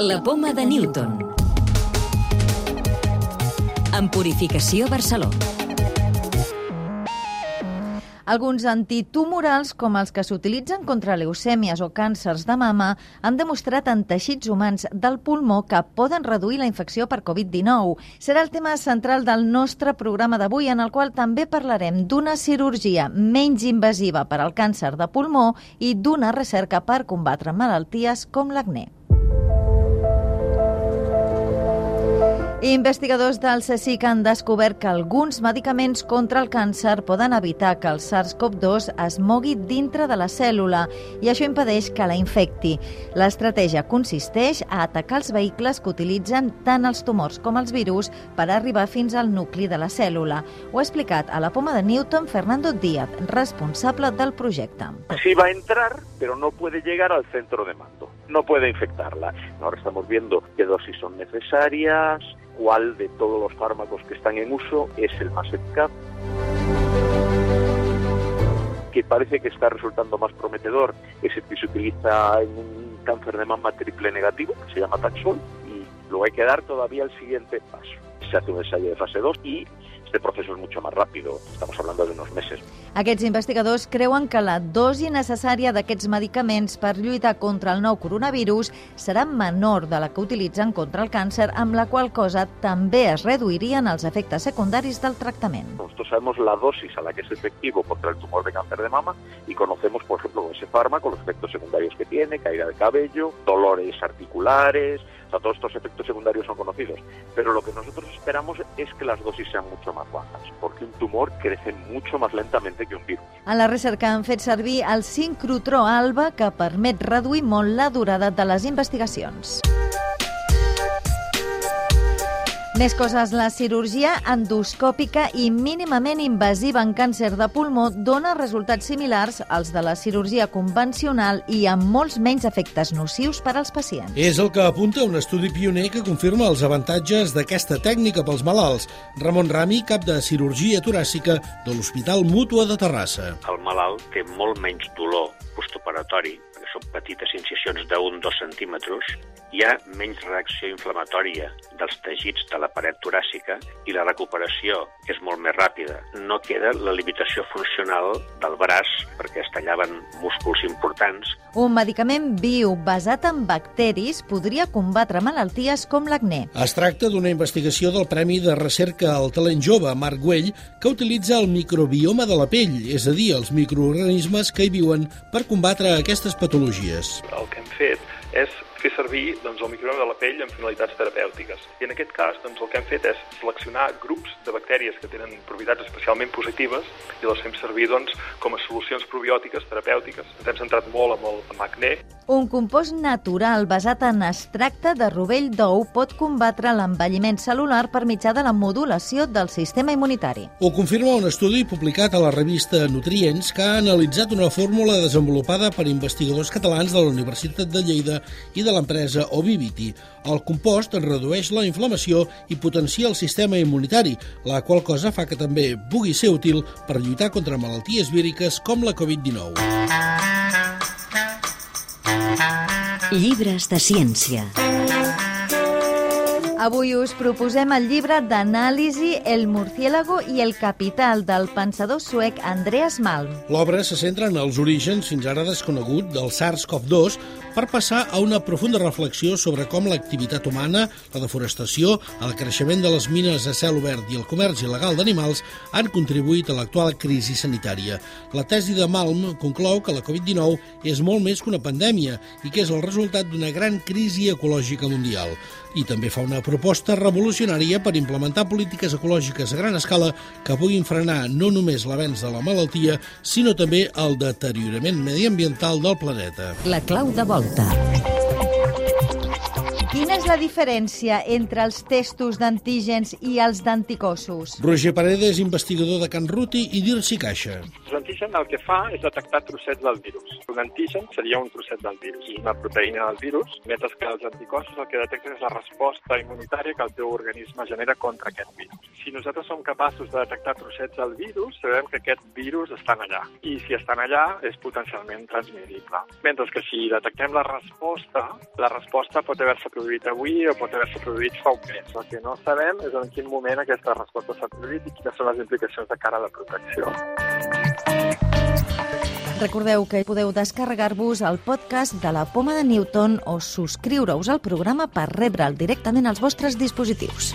La poma de Newton. En Purificació Barcelona. Alguns antitumorals, com els que s'utilitzen contra leucèmies o càncers de mama, han demostrat en teixits humans del pulmó que poden reduir la infecció per Covid-19. Serà el tema central del nostre programa d'avui, en el qual també parlarem d'una cirurgia menys invasiva per al càncer de pulmó i d'una recerca per combatre malalties com l'acné. Investigadors del CSIC han descobert que alguns medicaments contra el càncer poden evitar que el SARS-CoV-2 es mogui dintre de la cèl·lula i això impedeix que la infecti. L'estratègia consisteix a atacar els vehicles que utilitzen tant els tumors com els virus per arribar fins al nucli de la cèl·lula. Ho ha explicat a la poma de Newton Fernando Díaz, responsable del projecte. Sí va entrar, pero no puede llegar al centro de mando. No puede infectarla. Ahora estamos viendo qué dosis son necesarias, cuál de todos los fármacos que están en uso es el más eficaz que parece que está resultando más prometedor es el que se utiliza en un cáncer de mama triple negativo, que se llama Taxol, y luego hay que dar todavía el siguiente paso. Se hace un ensayo de fase 2 y este proceso es mucho más rápido, estamos hablando de unos meses. Aquests investigadors creuen que la dosi necessària d'aquests medicaments per lluitar contra el nou coronavirus serà menor de la que utilitzen contra el càncer, amb la qual cosa també es reduirien els efectes secundaris del tractament. Nosotros sabemos la dosis a la que es efectivo contra el tumor de cáncer de mama y conocemos, por ejemplo, ese fármaco, los efectos secundarios que tiene, caída de cabello, dolores articulares, o sea, todos estos efectos secundarios son conocidos. Pero lo que nosotros esperamos es que las dosis sean mucho más bajas, porque un tumor crece mucho más lentamente que un virus. A la recerca han fet servir el sincrotró alba que permet reduir molt la durada de les investigacions. Més coses, la cirurgia endoscòpica i mínimament invasiva en càncer de pulmó dona resultats similars als de la cirurgia convencional i amb molts menys efectes nocius per als pacients. És el que apunta un estudi pioner que confirma els avantatges d'aquesta tècnica pels malalts. Ramon Rami, cap de cirurgia toràcica de l'Hospital Mútua de Terrassa. El malalt té molt menys dolor postoperatori, perquè són petites incisions d'un 2 centímetres, hi ha menys reacció inflamatòria dels teixits de la paret toràcica i la recuperació és molt més ràpida. No queda la limitació funcional del braç perquè es tallaven músculs importants. Un medicament viu basat en bacteris podria combatre malalties com l'acné. Es tracta d'una investigació del Premi de Recerca al Talent Jove, Marc Güell, que utilitza el microbioma de la pell, és a dir, els microorganismes que hi viuen per combatre aquestes patologies. El que hem fet és fer servir doncs, el microbioma de la pell amb finalitats terapèutiques. I en aquest cas doncs, el que hem fet és seleccionar grups de bactèries que tenen propietats especialment positives i les fem servir doncs, com a solucions probiòtiques terapèutiques. Ens hem centrat molt amb el amb acné. Un compost natural basat en extracte de rovell d'ou pot combatre l'envelliment celular per mitjà de la modulació del sistema immunitari. Ho confirma un estudi publicat a la revista Nutrients que ha analitzat una fórmula desenvolupada per investigadors catalans de la Universitat de Lleida i de l'empresa Ovivity. El compost redueix la inflamació i potencia el sistema immunitari, la qual cosa fa que també pugui ser útil per lluitar contra malalties víriques com la Covid-19. Llibres de ciència. Avui us proposem el llibre d'anàlisi El murciélago i el capital del pensador suec Andreas Malm. L'obra se centra en els orígens fins ara desconegut del SARS-CoV-2 per passar a una profunda reflexió sobre com l'activitat humana, la deforestació, el creixement de les mines a cel obert i el comerç il·legal d'animals han contribuït a l'actual crisi sanitària. La tesi de Malm conclou que la Covid-19 és molt més que una pandèmia i que és el resultat d'una gran crisi ecològica mundial. I també fa una proposta revolucionària per implementar polítiques ecològiques a gran escala que puguin frenar no només l'avenç de la malaltia, sinó també el deteriorament mediambiental del planeta. La clau de volta. Quina és la diferència entre els testos d'antígens i els d'anticossos? Roger Paredes, investigador de Can Ruti i d'Irsi Caixa. L'antigen el que fa és detectar trossets del virus. Un antigen seria un trosset del virus, una proteïna del virus, mentre que els anticossos el que detecten és la resposta immunitària que el teu organisme genera contra aquest virus. Si nosaltres som capaços de detectar trossets del virus, sabem que aquest virus estan allà. I si estan allà, és potencialment transmissible. Mentre que si detectem la resposta, la resposta pot haver-se produït avui o pot haver-se produït fa un mes. El que no sabem és en quin moment aquesta resposta s'ha produït i quines són les implicacions de cara a la protecció. Recordeu que podeu descarregar-vos el podcast de la Poma de Newton o subscriure-us al programa per rebre'l directament als vostres dispositius.